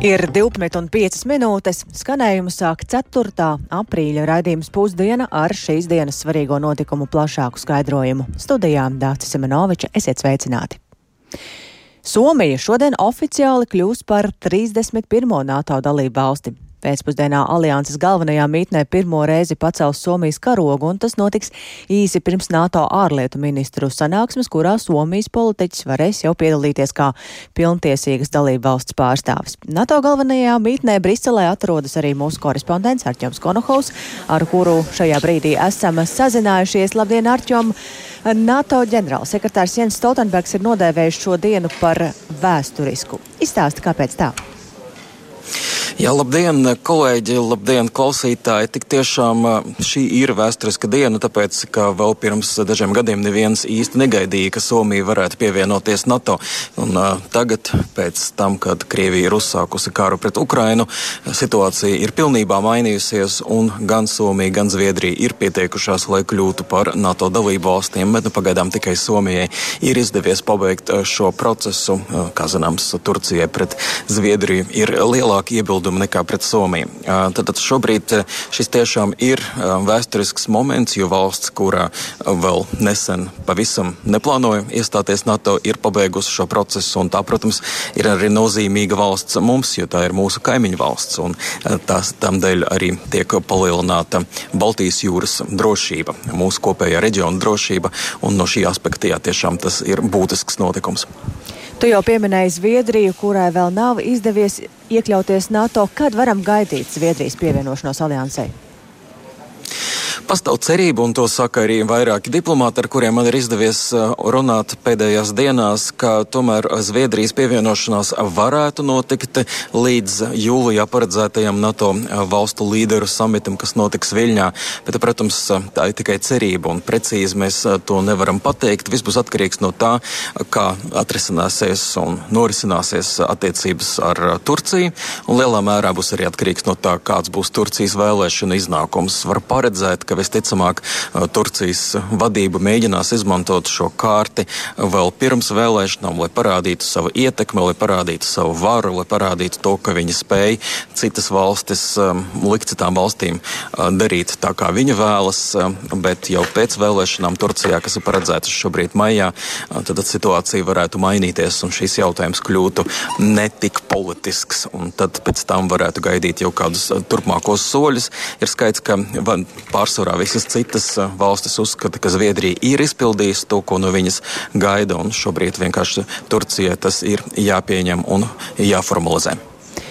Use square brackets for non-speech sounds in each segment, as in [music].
Ir 12,5 minūtes. Skanējumu sāk 4. aprīļa raidījums pusdiena ar šīs dienas svarīgo notikumu plašāku skaidrojumu. Studijā Dācis Semenoviča esiet sveicināti! Somija šodien oficiāli kļūs par 31. NATO dalību valsti. Pēcpusdienā alianses galvenajā mītnē pirmo reizi pacels Somijas karogu, un tas notiks īsi pirms NATO ārlietu ministru sanāksmes, kurā Somijas politiķis varēs jau piedalīties kā pilntiesīgas dalību valsts pārstāvis. NATO galvenajā mītnē Briselē atrodas arī mūsu korespondents Arķoms Konohaus, ar kuru šajā brīdī esam sazinājušies. Labdien, Arķom! NATO ģenerālsekretārs Jens Stoltenbergs ir nodēvējis šo dienu par vēsturisku. Izstāsti, kāpēc tā? Jā, labdien, kolēģi, labdien, klausītāji. Tik tiešām šī ir vēsturiska diena, tāpēc, ka vēl pirms dažiem gadiem neviens īsti negaidīja, ka Somija varētu pievienoties NATO. Un uh, tagad, pēc tam, kad Krievija ir uzsākusi kāru pret Ukrainu, situācija ir pilnībā mainījusies, un gan Somija, gan Zviedrija ir pieteikušās, lai kļūtu par NATO dalību valstīm, bet nu, pagaidām tikai Somijai ir izdevies pabeigt šo procesu. Kā zināms, Turcijai pret Zviedriju ir lielāki iebildumi iebildumi nekā pret Somiju. Tad šobrīd šis tiešām ir vēsturisks moments, jo valsts, kurā vēl nesen pavisam neplānoja iestāties NATO, ir pabeigusi šo procesu. Tā, protams, ir arī nozīmīga valsts mums, jo tā ir mūsu kaimiņu valsts. Tās tam dēļ arī tiek palielināta Baltijas jūras drošība, mūsu kopējā reģiona drošība. No šī aspekta jā, tiešām tas ir būtisks notikums. Tu jau pieminēji Zviedriju, kurai vēl nav izdevies iekļauties NATO. Kad varam gaidīt Zviedrijas pievienošanos aliansei? Pastāv cerība, un to saka arī vairāki diplomāti, ar kuriem man ir izdevies uh, runāt pēdējās dienās, ka tomēr Zviedrijas pievienošanās varētu notikt līdz jūlijā paredzētajam NATO uh, valstu līderu samitam, kas notiks Viļņā. Bet, protams, tā ir tikai cerība, un precīzi mēs to nevaram pateikt. Viss būs atkarīgs no tā, kā atrisināsies un norisināsies attiecības ar Turciju, un lielā mērā būs arī atkarīgs no tā, kāds būs Turcijas vēlēšana iznākums. Var paredzēt, ka visticamāk Turcijas vadība mēģinās izmantot šo kārti vēl pirms vēlēšanām, lai parādītu savu ietekmi, lai parādītu savu varu, lai parādītu to, ka viņi spēj citas valstis likt citām valstīm darīt tā, kā viņi vēlas, bet jau pēc vēlēšanām Turcijā, kas ir paredzētas šobrīd maijā, tad situācija varētu mainīties un šīs jautājums kļūtu netik politisks. Tad pēc tam varētu gaidīt jau kādus turpmākos soļus. Ir skaidrs, ka pārsvarā pārsvarā visas citas valstis uzskata, ka Zviedrija ir izpildījusi to, ko no viņas gaida, un šobrīd vienkārši Turcijai tas ir jāpieņem un jāformalizē.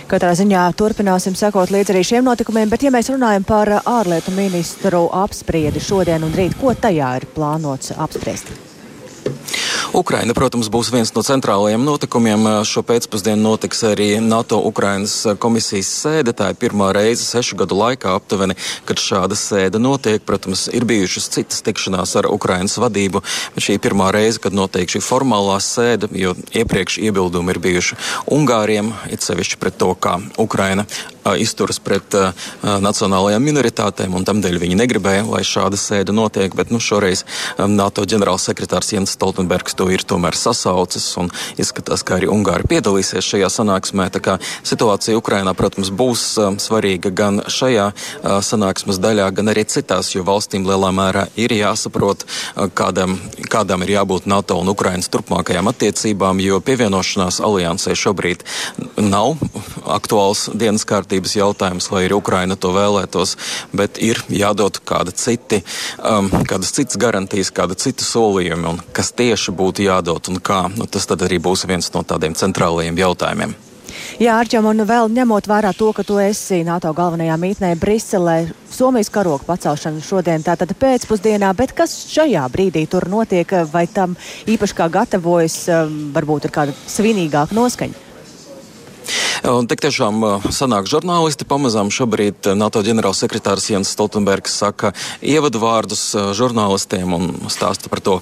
Katrā ziņā turpināsim sekot līdz arī šiem notikumiem, bet ja mēs runājam par ārlietu ministru apspriedi šodien un rīt, ko tajā ir plānots apspriest? Ukraina, protams, būs viens no centrālajiem notikumiem. Šo pēcpusdienu notiks arī NATO-Ukrainas komisijas sēde. Tā ir pirmā reize sešu gadu laikā aptuveni, kad šāda sēde notiek. Protams, ir bijušas citas tikšanās ar Ukrainas vadību, bet šī ir pirmā reize, kad notiek šī formālā sēde, jo iepriekš iebildumi ir bijuši Ungāriem, it sevišķi pret to, kā Ukraina izturas pret uh, nacionālajām minoritātēm, un tam dēļ viņi negribēja, lai šāda sēde notiek. Bet nu, šoreiz um, NATO ģenerālsekretārs Jens Stoltenbergs to ir tomēr sasaucis, un izskatās, ka arī Ungāri piedalīsies šajā sanāksmē. Tā kā situācija Ukrainā, protams, būs uh, svarīga gan šajā uh, sanāksmes daļā, gan arī citās, jo valstīm lielā mērā ir jāsaprot, uh, kādam, kādām ir jābūt NATO un Ukrainas turpmākajām attiecībām, jo pievienošanās aliansē šobrīd nav aktuāls dienas kārtības jautājums, lai arī Ukraina to vēlētos, bet ir jādod kāda citi, um, kādas citas garantijas, kāda cita solījumi, un kas tieši būtu jādod un kā, nu, tas tad arī būs viens no tādiem centrālajiem jautājumiem. Jā, Arčam, un vēl ņemot vērā to, ka tu esi NATO galvenajā mītnē Briselē, Somijas karoga pacelšana šodien tātad pēcpusdienā, bet kas šajā brīdī tur notiek, vai tam īpaši kā gatavojas, um, varbūt ir kāda svinīgāka noskaņa? Un tik tiešām sanāk žurnālisti pamazām šobrīd NATO ģenerālsekretārs Jens Stoltenbergs saka ievadu vārdus žurnālistiem un stāsta par to,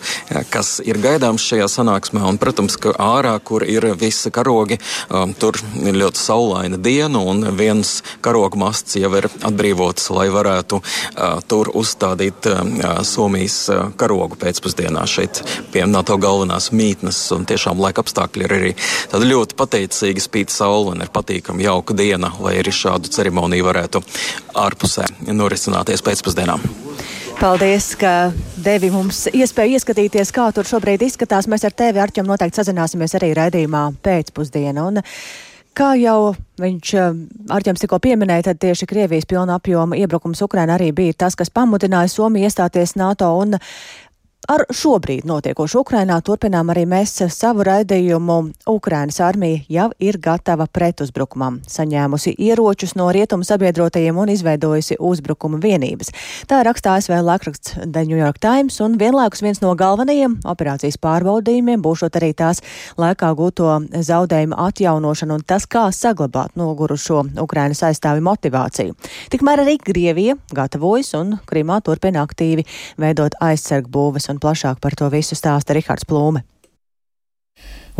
kas ir gaidāms šajā sanāksmē. Un, protams, ka ārā, kur ir visi karogi, tur ir ļoti saulaina diena un viens karoga masts jau ir atbrīvots, lai varētu tur uzstādīt Somijas karogu pēcpusdienā šeit pie NATO galvenās mītnes. Un tiešām laika apstākļi ir arī tādi ļoti pateicīgi spīt saule un tomēr patīkama jauka diena, lai arī šādu ceremoniju varētu ārpusē norisināties pēcpusdienā. Paldies, ka devi mums iespēju ieskatīties, kā tur šobrīd izskatās. Mēs ar tevi, Arķem, noteikti sazināsimies arī raidījumā pēcpusdienā. Un kā jau viņš Arķems tikko pieminēja, tad tieši Krievijas pilna apjoma iebrukums Ukraina arī bija tas, kas pamudināja Somiju iestāties NATO. Un Ar šobrīd notiekošu Ukrainā turpinām arī mēs savu raidījumu. Ukrainas armija jau ir gatava pretuzbrukumam, saņēmusi ieročus no rietumu sabiedrotajiem un izveidojusi uzbrukuma vienības. Tā rakstā ASV laikraksts The New York Times un vienlaikus viens no galvenajiem operācijas pārbaudījumiem būšot arī tās laikā gūto zaudējumu atjaunošanu un tas, kā saglabāt nogurušo Ukrainas aizstāvi motivāciju. Tikmēr arī Krievija gatavojas un Krimā turpina aktīvi veidot aizsargu būves un un plašāk par to visu stāsta Rihards Plūme.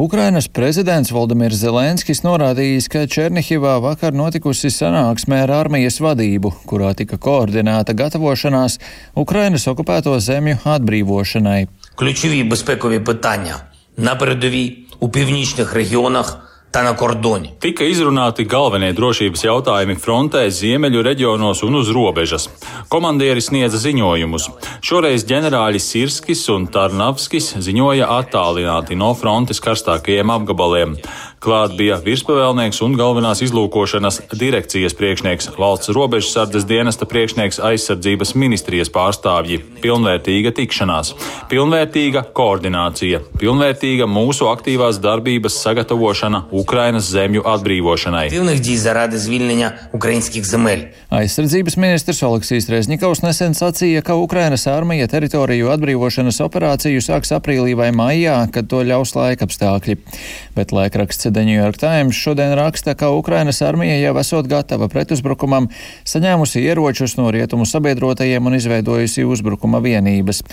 Ukrainas prezidents Valdemirs Zelenskis norādījis, ka Černihivā vakar notikusi sanāksmē ar armijas vadību, kurā tika koordinēta gatavošanās Ukrainas okupēto zemju atbrīvošanai. Ключові безпекові питання на передовій у північних регіонах tā na kordoni. Tika izrunāti galvenie drošības jautājumi frontē, ziemeļu reģionos un uz robežas. Komandieri sniedza ziņojumus. Šoreiz ģenerāļi Sirskis un Tarnavskis ziņoja attālināti no frontes karstākajiem apgabaliem. Klāt bija virspavēlnieks un galvenās izlūkošanas direkcijas priekšnieks, valsts robežsardzes dienesta priekšnieks aizsardzības ministrijas pārstāvji. Pilnvērtīga tikšanās, pilnvērtīga koordinācija, pilnvērtīga mūsu aktīvās darbības sagatavošana Ukrainas zemju atbrīvošanai. Aizsardzības ministrs Oleksijas Rezņikovs nesen sacīja, ka Ukrainas armija teritoriju atbrīvošanas operāciju sāks aprīlī vai maijā, kad to ļaus laikapstākļi. Bet laikraksts The New York Times šodien raksta, ka Ukrainas armija jau esot gatava pretuzbrukumam, saņēmusi ieročus no rietumu sabiedrotajiem un izveidojusi uzbrukuma vienības.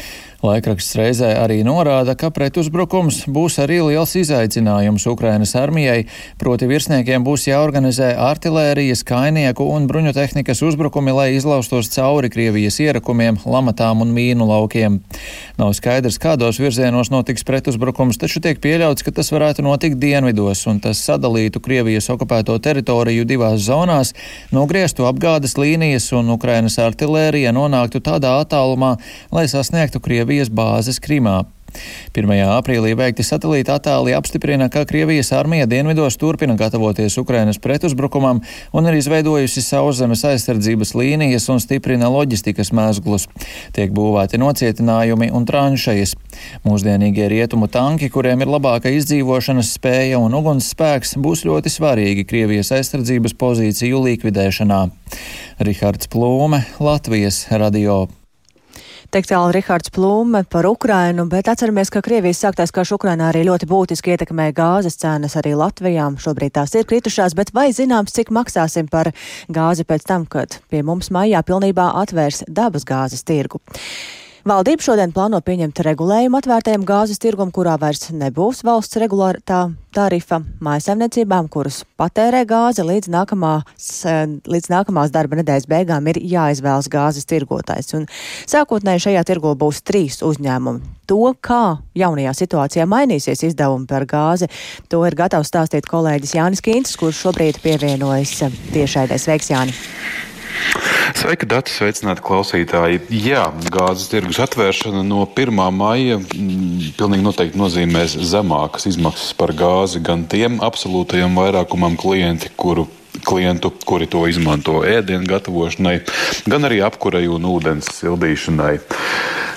Laikraksts reizē arī norāda, ka pretuzbrukums būs arī liels izaicinājums Ukrainas armijai, proti virsniekiem būs jāorganizē artilērijas, kainieku un bruņotehnikas uzbrukumi, lai izlaustos cauri Krievijas ierakumiem, lamatām un mīnu laukiem. Nav skaidrs, kādos virzienos notiks pretuzbrukums, taču tiek pieļauts, ka tas varētu notikt dienvidos un tas sadalītu Krievijas okupēto teritoriju divās zonās, nogrieztu apgādes līnijas un Ukrainas artilērija nonāktu tādā attālumā, lai sasniegtu Krievijas bāzes Krimā. 1. aprīlī veikti satelīta attēli apstiprina, ka Krievijas armija dienvidos turpina gatavoties Ukrainas pretuzbrukumam un ir izveidojusi sauszemes aizsardzības līnijas un stiprina loģistikas mēzglus. Tiek būvēti nocietinājumi un tranšejas. Mūsdienīgie rietumu tanki, kuriem ir labāka izdzīvošanas spēja un uguns spēks, būs ļoti svarīgi Krievijas aizsardzības pozīciju likvidēšanā. Rihards Plūme, Latvijas radio. Teikt tālu Rihards Plūme par Ukrainu, bet atceramies, ka Krievijas sāktais karš Ukrainā arī ļoti būtiski ietekmē gāzes cenas arī Latvijām. Šobrīd tās ir kritušās, bet vai zināms, cik maksāsim par gāzi pēc tam, kad pie mums maijā pilnībā atvērs dabas gāzes tirgu? Valdība šodien plāno pieņemt regulējumu atvērtajam gāzes tirgum, kurā vairs nebūs valsts regulārā tarifa mājasemniecībām, kuras patērē gāzi līdz nākamās, līdz nākamās darba nedēļas beigām ir jāizvēlas gāzes tirgotājs. Un sākotnēji šajā tirgo būs trīs uzņēmumi. To, kā jaunajā situācijā mainīsies izdevumi par gāzi, to ir gatavs stāstīt kolēģis Jānis Kīncis, kurš šobrīd pievienojas tiešraidē. Sveiks, Jāni! Sveika, dati, sveicināti klausītāji. Jā, gāzes tirgus atvēršana no 1. maija mm, pilnīgi noteikti nozīmēs zemākas izmaksas par gāzi gan tiem absolūtajam vairākumam klienti, kuru klientu, kuri to izmanto ēdienu gatavošanai, gan arī apkurei un ūdens sildīšanai.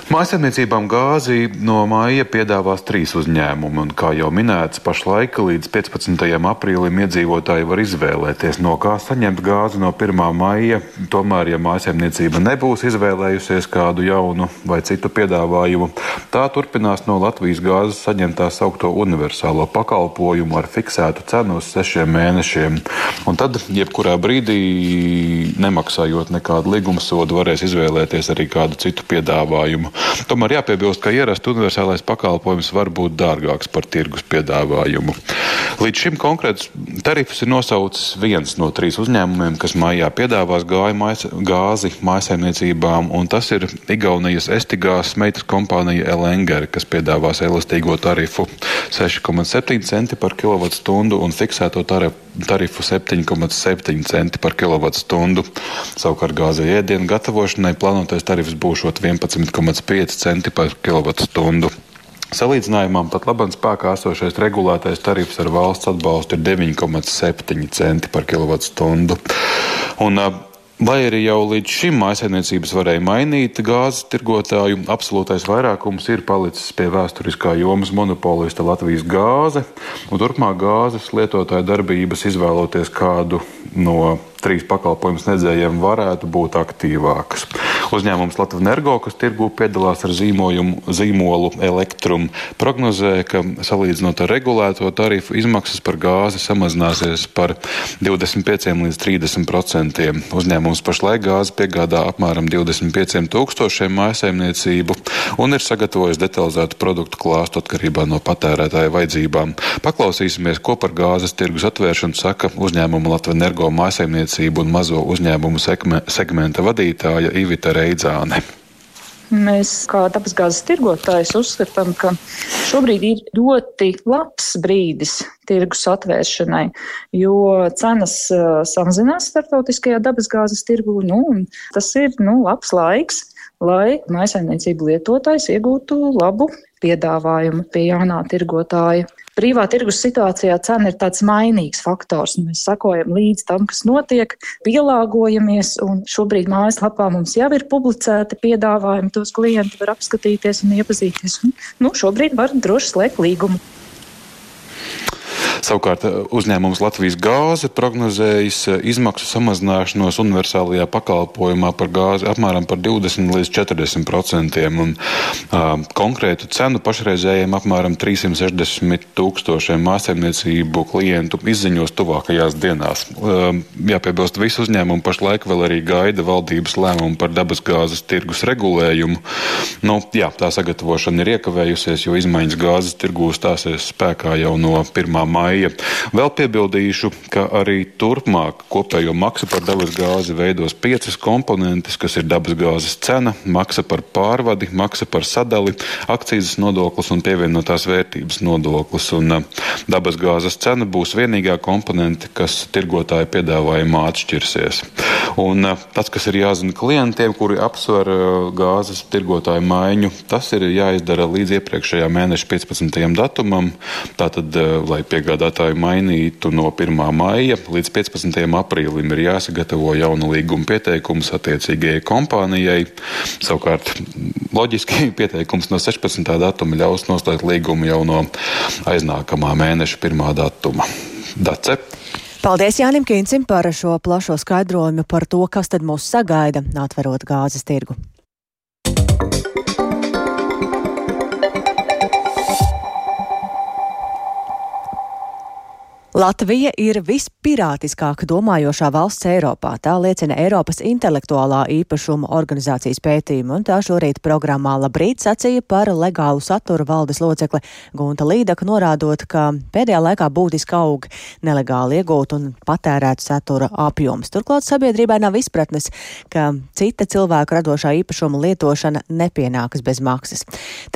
Mājasemniecībām gāzi no māja piedāvās trīs uzņēmumi, un, kā jau minēts, pašlaik līdz 15. aprīlim iedzīvotāji var izvēlēties, no kā saņemt gāzi no 1. maija. Tomēr, ja mājasemniecība nebūs izvēlējusies kādu jaunu vai citu piedāvājumu, tā turpinās no Latvijas gāzes saņemt tā saukto universālo pakalpojumu ar fiksētu cenu uz sešiem mēnešiem. Un tad, jebkurā brīdī, nemaksājot nekādu līguma sodu, varēs izvēlēties arī kādu citu piedāvājumu. Tomēr jāpiebilst, ka ierasts universālais pakalpojums var būt dārgāks par tirgus piedāvājumu. Līdz šim konkrēts tarifs ir nosaucis viens no trīs uzņēmumiem, kas maijā piedāvās gāzi mājsaimniecībām, un tas ir Igaunijas Estigās meitas kompānija Elenger, kas piedāvās elastīgo tarifu 6,7 centi par kilovatstundu un fiksēto tarifu tarifu 7,7 centi par kilovatstundu. Savukārt gāzei ēdienu gatavošanai plānotais tarifs būšot 11,5 centi par kilovatstundu. Salīdzinājumā pat labāk spēkā esošais regulētais tarifs ar valsts atbalstu ir 9,7 centi par kilovatstundu. Un, Lai arī jau līdz šim maisaimniecības varēja mainīt gāzes tirgotāju, absolūtais vairākums ir palicis pie vēsturiskā jomas monopolista Latvijas gāze, un turpmāk gāzes lietotāja darbības izvēloties kādu no trīs pakalpojumu sniedzējiem varētu būt aktīvākas. Uzņēmums Latvijas Energo, kas tirgū piedalās ar zīmolu Elektrum, prognozē, ka salīdzinot ar regulēto tarifu, izmaksas par gāzi samazināsies par 25 līdz 30 procentiem. Uzņēmums pašlaik gāzi piegādā apmēram 25 tūkstošiem mājasemniecību un ir sagatavojis detalizētu produktu klāstu atkarībā no patērētāja vajadzībām. Paklausīsimies, ko par gāzes tirgus atvēršanu saka uzņēmuma Latvijas Energo mājasemniecība rūpniecību un mazo uzņēmumu segmenta vadītāja Ivita Reidzāne. Mēs, kā dabasgāzes tirgotājs, uzskatām, ka šobrīd ir ļoti labs brīdis tirgus atvēršanai, jo cenas samazinās starptautiskajā dabasgāzes tirgū. Nu, tas ir nu, labs laiks, lai maisaimniecību lietotājs iegūtu labu piedāvājumu pie jaunā tirgotāja brīvā tirgus situācijā cena ir tāds mainīgs faktors. Mēs sakojam līdz tam, kas notiek, pielāgojamies, un šobrīd mājaslapā mums jau ir publicēti piedāvājumi, tos klienti var apskatīties un iepazīties. Un, nu, šobrīd var droši slēgt līgumu. Savukārt eh, uzņēmums Latvijas gāze prognozējis eh, izmaksu samazināšanos universālajā pakalpojumā par gāzi apmēram par 20 līdz 40 procentiem un uh, konkrētu cenu pašreizējiem apmēram 360 tūkstošiem mājasemniecību klientu izziņos tuvākajās dienās. Uh, jāpiebilst, visi uzņēmumi pašlaik vēl arī gaida valdības lēmumu par dabasgāzes tirgus regulējumu. Nu, jā, tā sagatavošana ir iekavējusies, jo izmaiņas gāzes tirgū stāsies spēkā jau no 1. māja maija. Vēl piebildīšu, ka arī turpmāk kopējo maksu par dabasgāzi veidos piecas komponentes, kas ir dabasgāzes cena, maksa par pārvadi, maksa par sadali, akcijas nodoklis un pievienotās vērtības nodoklis. Un dabasgāzes cena būs vienīgā komponente, kas tirgotāja piedāvājumā atšķirsies. Un tas, kas ir jāzina klientiem, kuri apsver gāzes tirgotāju maiņu, tas ir jāizdara līdz iepriekšējā mēneša 15. datumam. Tātad, lai piegādātu piegādātāju mainītu no 1. maija līdz 15. aprīlim ir jāsagatavo jauna līguma pieteikums attiecīgajai kompānijai. Savukārt, loģiski [laughs] pieteikums no 16. datuma ļaus noslēgt līgumu jau no aiznākamā mēneša 1. datuma. Dace. Paldies Jānim Kīncim par šo plašo skaidrojumu par to, kas tad mūs sagaida, atverot gāzes tirgu. Latvija ir vispirātiskāk domājošā valsts Eiropā. Tā liecina Eiropas intelektuālā īpašuma organizācijas pētījumi, un tā šorīt programmā Labrīt sacīja par legālu satura valdes locekli Gunta Līdaka, norādot, ka pēdējā laikā būtiski aug nelegāli iegūt un patērēt satura apjoms. Turklāt sabiedrībai nav izpratnes, ka cita cilvēku radošā īpašuma lietošana nepienākas bez maksas.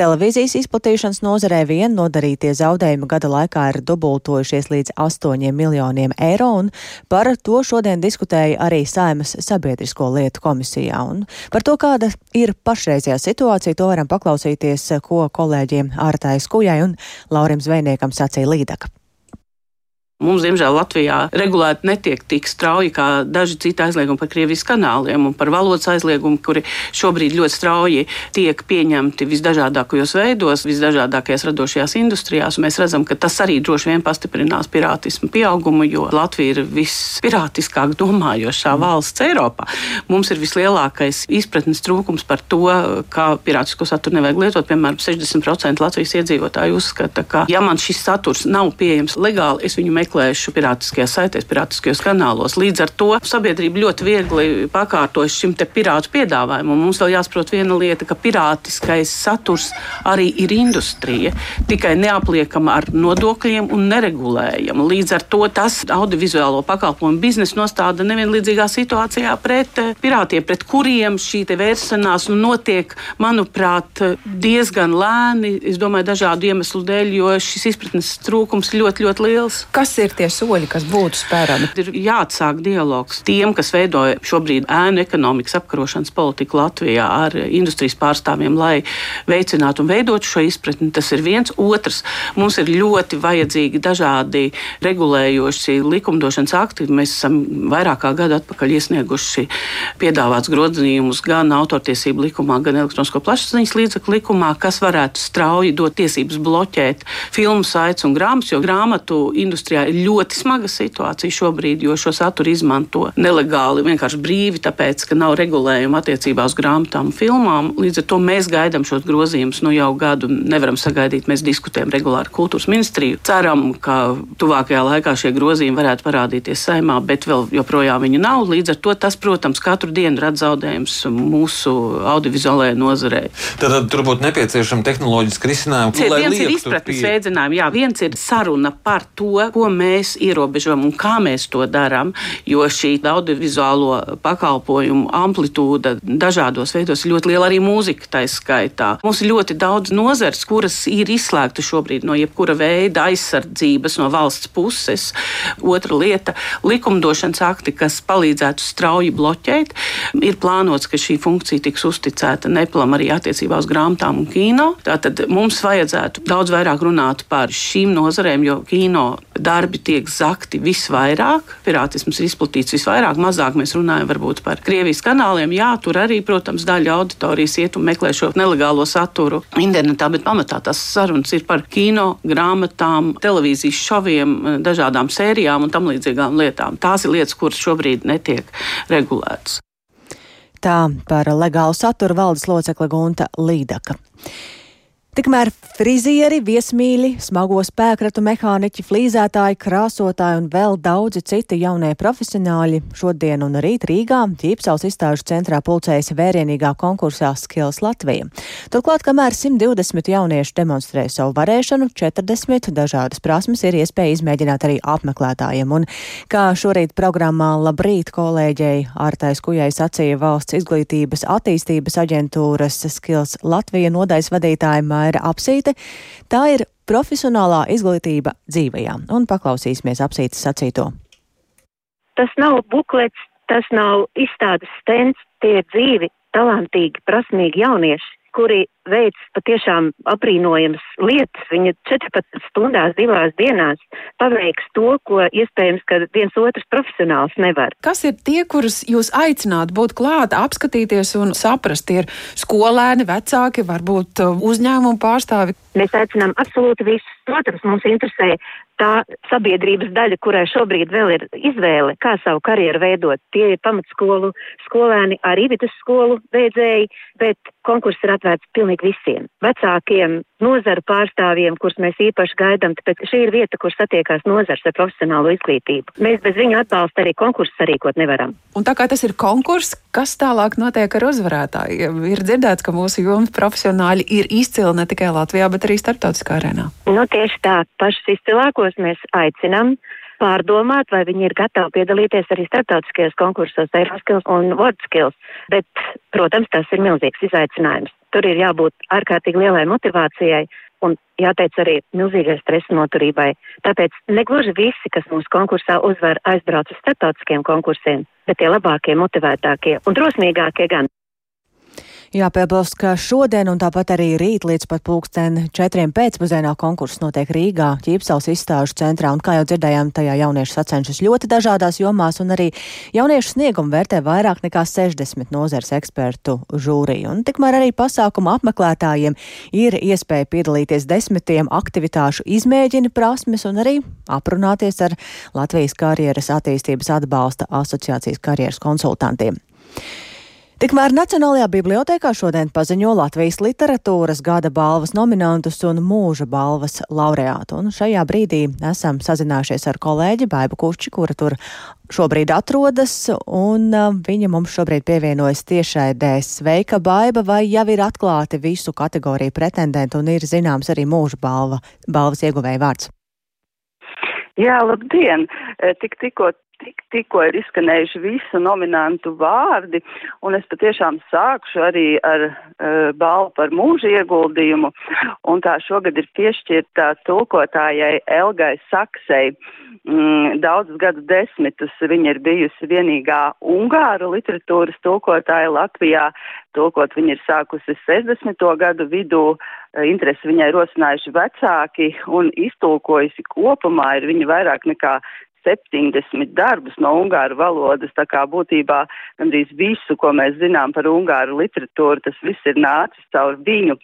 Televīzijas izplatīšanas nozarē vien nodarītie zaudējumi gada laikā ir dubultojušies līdz 8 miljoniem eiro, un par to šodien diskutēja arī Saimas sabiedrisko lietu komisijā. Un par to, kāda ir pašreizējā situācija, to varam paklausīties, ko kolēģiem Ārtai Skujai un Laurim Zvejniekam sacīja Līdaka. Mums, diemžēl, Latvijā regulēti netiek tik strauji kā daži citi aizliegumi par Krievijas kanāliem un par valodas aizliegumu, kuri šobrīd ļoti strauji tiek pieņemti visdažādākajos veidos, visdažādākajās radošajās industrijās. Mēs redzam, ka tas arī droši vien pastiprinās pirātismu pieaugumu, jo Latvija ir vispirātiskāk domājošā valsts Eiropā. Mums ir vislielākais izpratnes trūkums par to, kā pirātisko saturu nevajag lietot. Piemēram, 60% Latvijas iedzīvotāji uzskata, ka, ja man šis saturs nav pieejams legāli, es viņu meklēju meklējuši pirātiskajās saitēs, pirātiskajos kanālos. Līdz ar to sabiedrība ļoti viegli pakārtojas šim pirātu piedāvājumam. Mums vēl jāsaprot viena lieta, ka pirātiskais saturs arī ir industrija, tikai neapliekama ar nodokļiem un neregulējama. Līdz ar to tas audiovizuālo pakalpojumu biznesu nostāda nevienlīdzīgā situācijā pret eh, pirātiem, pret kuriem šī vēršanās nu, notiek, manuprāt, diezgan lēni. Es domāju, dažādu iemeslu dēļ, jo šis izpratnes trūkums ļoti, ļoti liels. Kas ir tie soļi, kas būtu spērami? Ir jāatsāk dialogs tiem, kas veido šobrīd ēnu ekonomikas apkarošanas politiku Latvijā ar industrijas pārstāvjiem, lai veicinātu un veidotu šo izpratni. Tas ir viens. Otrs, mums ir ļoti vajadzīgi dažādi regulējoši likumdošanas akti. Mēs esam vairāk kā gadu atpakaļ iesnieguši piedāvāts grozījumus gan autortiesību likumā, gan elektronisko plašsaziņas līdzekļu likumā, kas varētu strauji dot tiesības bloķēt filmu saites un grāmatas, jo grāmatu industrijā ir ļoti smaga situācija šobrīd, jo šo saturu izmanto nelegāli, vienkārši brīvi, tāpēc, ka nav regulējuma attiecībā uz grāmatām un filmām. Līdz ar to mēs gaidām šos grozījumus nu jau gadu. Nevaram sagaidīt, mēs diskutējam regulāri ar kultūras ministriju. Ceram, ka tuvākajā laikā šie grozījumi varētu parādīties saimā, bet vēl joprojām viņi nav. Līdz ar to tas, protams, katru dienu rada zaudējumus mūsu audiovizuālajai nozarei. Tad, tad tur būtu nepieciešama tehnoloģiska risinājuma. Viens ir izpratnes veicinājumi, jā, viens ir saruna par to, ko mēs ierobežojam un kā mēs to darām, jo šī audiovizuālo pakalpojumu amplitūda dažādos veidos ir ļoti liela arī mūzika taiskaitā. Mums ir ļoti daudz nozars, kuras ir izslēgta šobrīd no jebkura veida aizsardzības no valsts puses. Otra lieta - likumdošanas akti, kas palīdzētu strauji bloķēt. Ir plānots, ka šī funkcija tiks uzticēta neplam arī attiecībā uz grāmatām un kino. Tātad mums vajadzētu daudz vairāk runāt par šīm nozarēm, jo kino darbi tiek zakti visvairāk, pirātisms ir izplatīts visvairāk, mazāk mēs runājam varbūt par Krievijas kanāliem. Jā, tur arī, protams, daļa auditorijas iet un meklē šo nelegālo saturu internetā, bet pamatā tas sarunas ir par kino, grāmatām, televīzijas šoviem, dažādām sērijām un tam līdzīgām lietām. Tās ir lietas, kuras šobrīd netiek regulētas. Tā par legālu saturu valdes locekla Gunta Līdaka. Tikmēr frizieri, viesmīļi, smago spēkratu mehāniķi, flīzētāji, krāsotāji un vēl daudzi citi jaunie profesionāļi šodien un rīt Rīgā ķīpsals izstāžu centrā pulcējas vērienīgā konkursā Skills Latvija. Turklāt, kamēr 120 jaunieši demonstrē savu varēšanu, 40 dažādas prasmes ir iespēja izmēģināt arī apmeklētājiem. Un, kā šorīt programmā Labrīt kolēģei Ārtais Kujai sacīja valsts izglītības attīstības aģentūras Skills Latvija nodaļas vadītāja Maira Apsīte. Tā ir profesionālā izglītība dzīvajā, un paklausīsimies Apsītes sacīto. Tas nav buklets, tas nav izstādes stends, tie ir dzīvi, talantīgi, prasmīgi jaunieši, kuri veids patiešām aprīnojamas lietas. Viņa 14 stundās, divās dienās paveiks to, ko iespējams, ka viens otrs profesionāls nevar. Kas ir tie, kurus jūs aicināt būt klāt, apskatīties un saprast? Tie ir skolēni, vecāki, varbūt uh, uzņēmumu pārstāvi. Mēs aicinām absolūti visus. Protams, mums interesē tā sabiedrības daļa, kurai šobrīd vēl ir izvēle, kā savu karjeru veidot. Tie ir pamatskolu skolēni, arī vidusskolu beidzēji, bet konkurss ir atvērts pilnīgi pilnīgi visiem. Vecākiem, nozaru pārstāvjiem, kurus mēs īpaši gaidām, tāpēc šī ir vieta, kur satiekās nozars ar profesionālu izglītību. Mēs bez viņu atbalsta arī konkursu sarīkot nevaram. Un tā kā tas ir konkurss, kas tālāk notiek ar uzvarētājiem? Ir dzirdēts, ka mūsu jomas profesionāļi ir izcili ne tikai Latvijā, bet arī starptautiskā arēnā. Nu, tieši tā, pašus izcilākos mēs aicinām pārdomāt, vai viņi ir gatavi piedalīties arī starptautiskajos konkursos, Eiroskills un Wordskills. Bet, protams, tas ir milzīgs izaicinājums. Tur ir jābūt ārkārtīgi lielai motivācijai un jāteic arī milzīgai stresa noturībai. Tāpēc negluži visi, kas mūsu konkursā uzvar, aizbrauc uz starptautiskiem konkursiem, bet tie labākie, motivētākie un drosmīgākie gan. Jāpiebilst, ka šodien un tāpat arī rīt līdz pat pulksten četriem pēcpusdienā konkurss notiek Rīgā, Ķīpsals izstāžu centrā, un kā jau dzirdējām, tajā jaunieši sacenšas ļoti dažādās jomās, un arī jauniešu sniegumu vērtē vairāk nekā 60 nozars ekspertu žūrija. Un tikmēr arī pasākuma apmeklētājiem ir iespēja piedalīties desmitiem aktivitāšu izmēģini prasmes un arī aprunāties ar Latvijas karjeras attīstības atbalsta asociācijas karjeras konsultantiem. Tikmēr Nacionālajā bibliotekā šodien paziņo Latvijas literatūras gada balvas nominantus un mūža balvas laureātu. Un šajā brīdī esam sazinājušies ar kolēģi Baibu Kušķi, kura tur šobrīd atrodas, un uh, viņa mums šobrīd pievienojas tiešai dēļ. Sveika, Baiba, vai jau ir atklāti visu kategoriju pretendentu un ir zināms arī mūža balva, balvas ieguvēja vārds? Jā, labdien! Tik tikko tik, tikko ir izskanējuši visu nominantu vārdi, un es patiešām sākšu arī ar uh, balvu par mūža ieguldījumu, un tā šogad ir piešķirta tulkotājai Elgai Saksei. Mm, daudzus gadu desmitus viņa ir bijusi vienīgā ungāru literatūras tulkotāja Latvijā. Tulkot viņa ir sākusi 60. gadu vidū, Eh, interesi viņai rosinājuši vecāki un iztulkojusi kopumā ir viņa vairāk nekā 70 darbus no ungāru valodas, tā kā būtībā gandrīz visu, ko mēs zinām par ungāru literatūru, tas viss ir nācis caur viņu.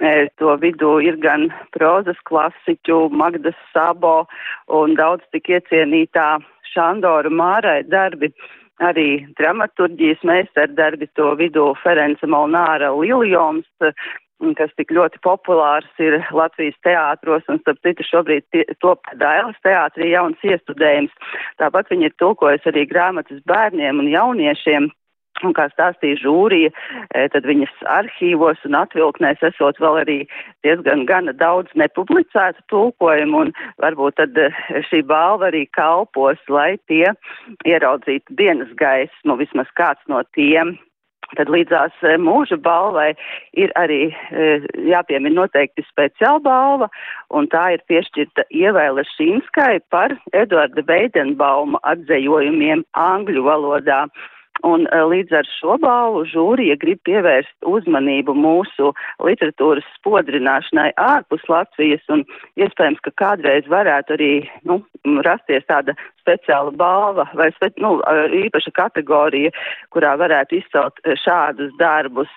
E, to vidū ir gan prozas klasiķu, Magdas Sabo un daudz tik iecienītā Šandora Mārai darbi. Arī dramaturģijas meistardarbi to vidū Ference Molnāra Liljons, kas tik ļoti populārs ir Latvijas teātros, un starp citu šobrīd top Dailas teātrī jauns iestudējums. Tāpat viņi ir tulkojusi arī grāmatas bērniem un jauniešiem. Un kā stāstīja žūrija, e, tad viņas arhīvos un atvilknēs esot vēl arī diezgan gana daudz nepublicētu tulkojumu, un varbūt tad e, šī balva arī kalpos, lai tie ieraudzītu dienas gaismu, vismaz kāds no tiem Tad līdzās eh, mūža balvai ir arī eh, jāpiemina noteikti speciāla balva, un tā ir piešķirta Ievēle Šīnskai par Eduarda Veidenbauma atzējojumiem angļu valodā. Un e, līdz ar šo balvu žūrija grib pievērst uzmanību mūsu literatūras spodrināšanai ārpus Latvijas, un iespējams, ka kādreiz varētu arī nu, rasties tāda speciāla balva vai spe, nu, īpaša kategorija, kurā varētu izcelt šādus darbus.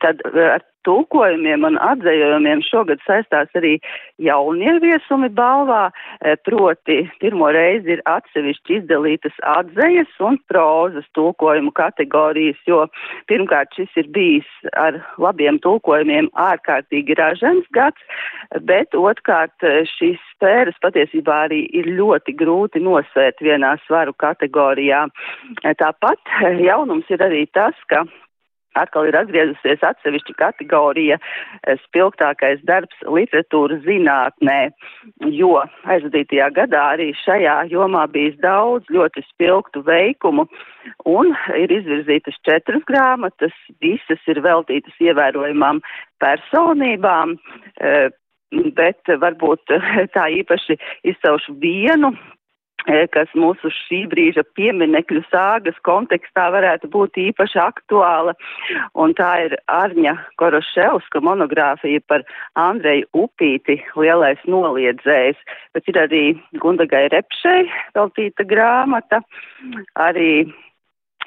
Tad ar tulkojumiem un atzējumiem šogad saistās arī jaunie viesumi balvā, e, proti pirmo reizi ir atsevišķi izdalītas atzejas un prozas tulkojumu kategorijas, jo pirmkārt šis ir bijis ar labiem tulkojumiem ārkārtīgi ražens gads, bet otrkārt e, šīs sfēras patiesībā arī ir ļoti grūti nosvērt vienā svaru kategorijā. Tāpat jaunums ir arī tas, ka atkal ir atgriezusies atsevišķa kategorija eh, spilgtākais darbs literatūras zinātnē, jo aizvadītajā gadā arī šajā jomā bijis daudz ļoti spilgtu veikumu un ir izvirzītas četras grāmatas, visas ir veltītas ievērojumām personībām. Eh, bet varbūt [laughs] tā īpaši izcaušu vienu kas mūsu šī brīža pieminekļu sāgas kontekstā varētu būt īpaši aktuāla. Un tā ir Arņa Koroševska monogrāfija par Andreju Upīti, lielais noliedzējs. Bet ir arī Gundagai Repšei veltīta grāmata, arī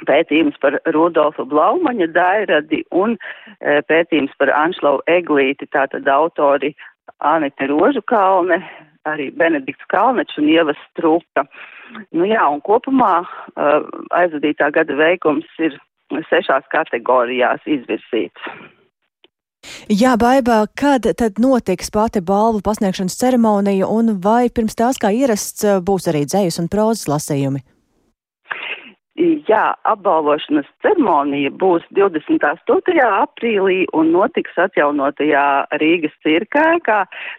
pētījums par Rudolfa Blaumaņa dairadi un e, pētījums par Anšlau Eglīti, tātad autori Anita Rožukalne, arī Benedikts Kalnečs un Ievas Struka. Nu jā, un kopumā uh, aizvadītā gada veikums ir sešās kategorijās izvirsīts. Jā, Baiba, kad tad notiks pati balvu pasniegšanas ceremonija un vai pirms tās kā ierasts būs arī dzējas un prozas lasījumi? Jā, apbalvošanas ceremonija būs 28. aprīlī un notiks atjaunotajā Rīgas cirkēkā.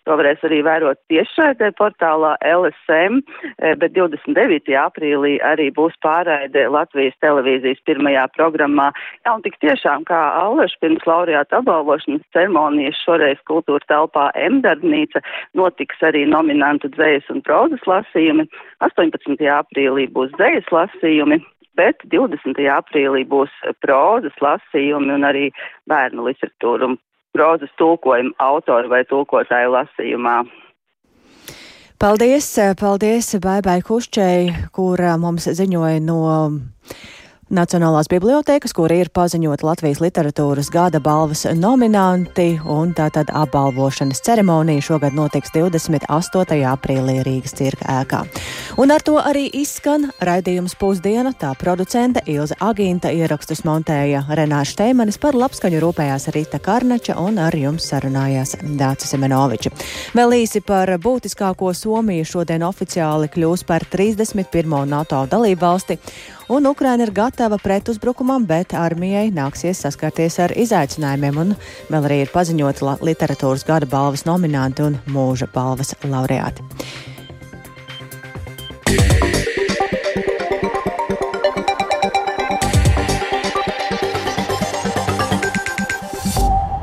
To varēs arī vērot tiešraidē portālā LSM, eh, bet 29. aprīlī arī būs pārraide Latvijas televīzijas pirmajā programmā. Jā, un tik tiešām kā Allaš pirms laureāta apbalvošanas ceremonijas šoreiz kultūra telpā Emdarbnīca notiks arī nominantu dzējas un prozas lasījumi. 18. aprīlī būs dzējas lasījumi bet 20. aprīlī būs prozas lasījumi un arī bērnu literatūra un prozas tulkojuma autori vai tulkotāju lasījumā. Paldies, paldies Baibai Kušķei, kur mums ziņoja no Nacionālās bibliotēkas, kur ir paziņota Latvijas literatūras gada balvas nominanti, un tātad apbalvošanas ceremonija šogad notiks 28. aprīlī Rīgas cirka ēkā. Un ar to arī izskan raidījums pusdiena, tā producente Ilza Agīnta ierakstus montēja Renāša Steimanis par labskaņu rūpējās Rita Karnača un ar jums sarunājās Dācis Semenoviča. Vēl īsi par būtiskāko Somiju šodien oficiāli kļūs par 31. NATO dalību valsti un Ukraina ir gatava pretuzbrukumam, bet armijai nāksies saskarties ar izaicinājumiem, un vēl arī ir paziņota literatūras gada balvas nominanti un mūža balvas laureāti.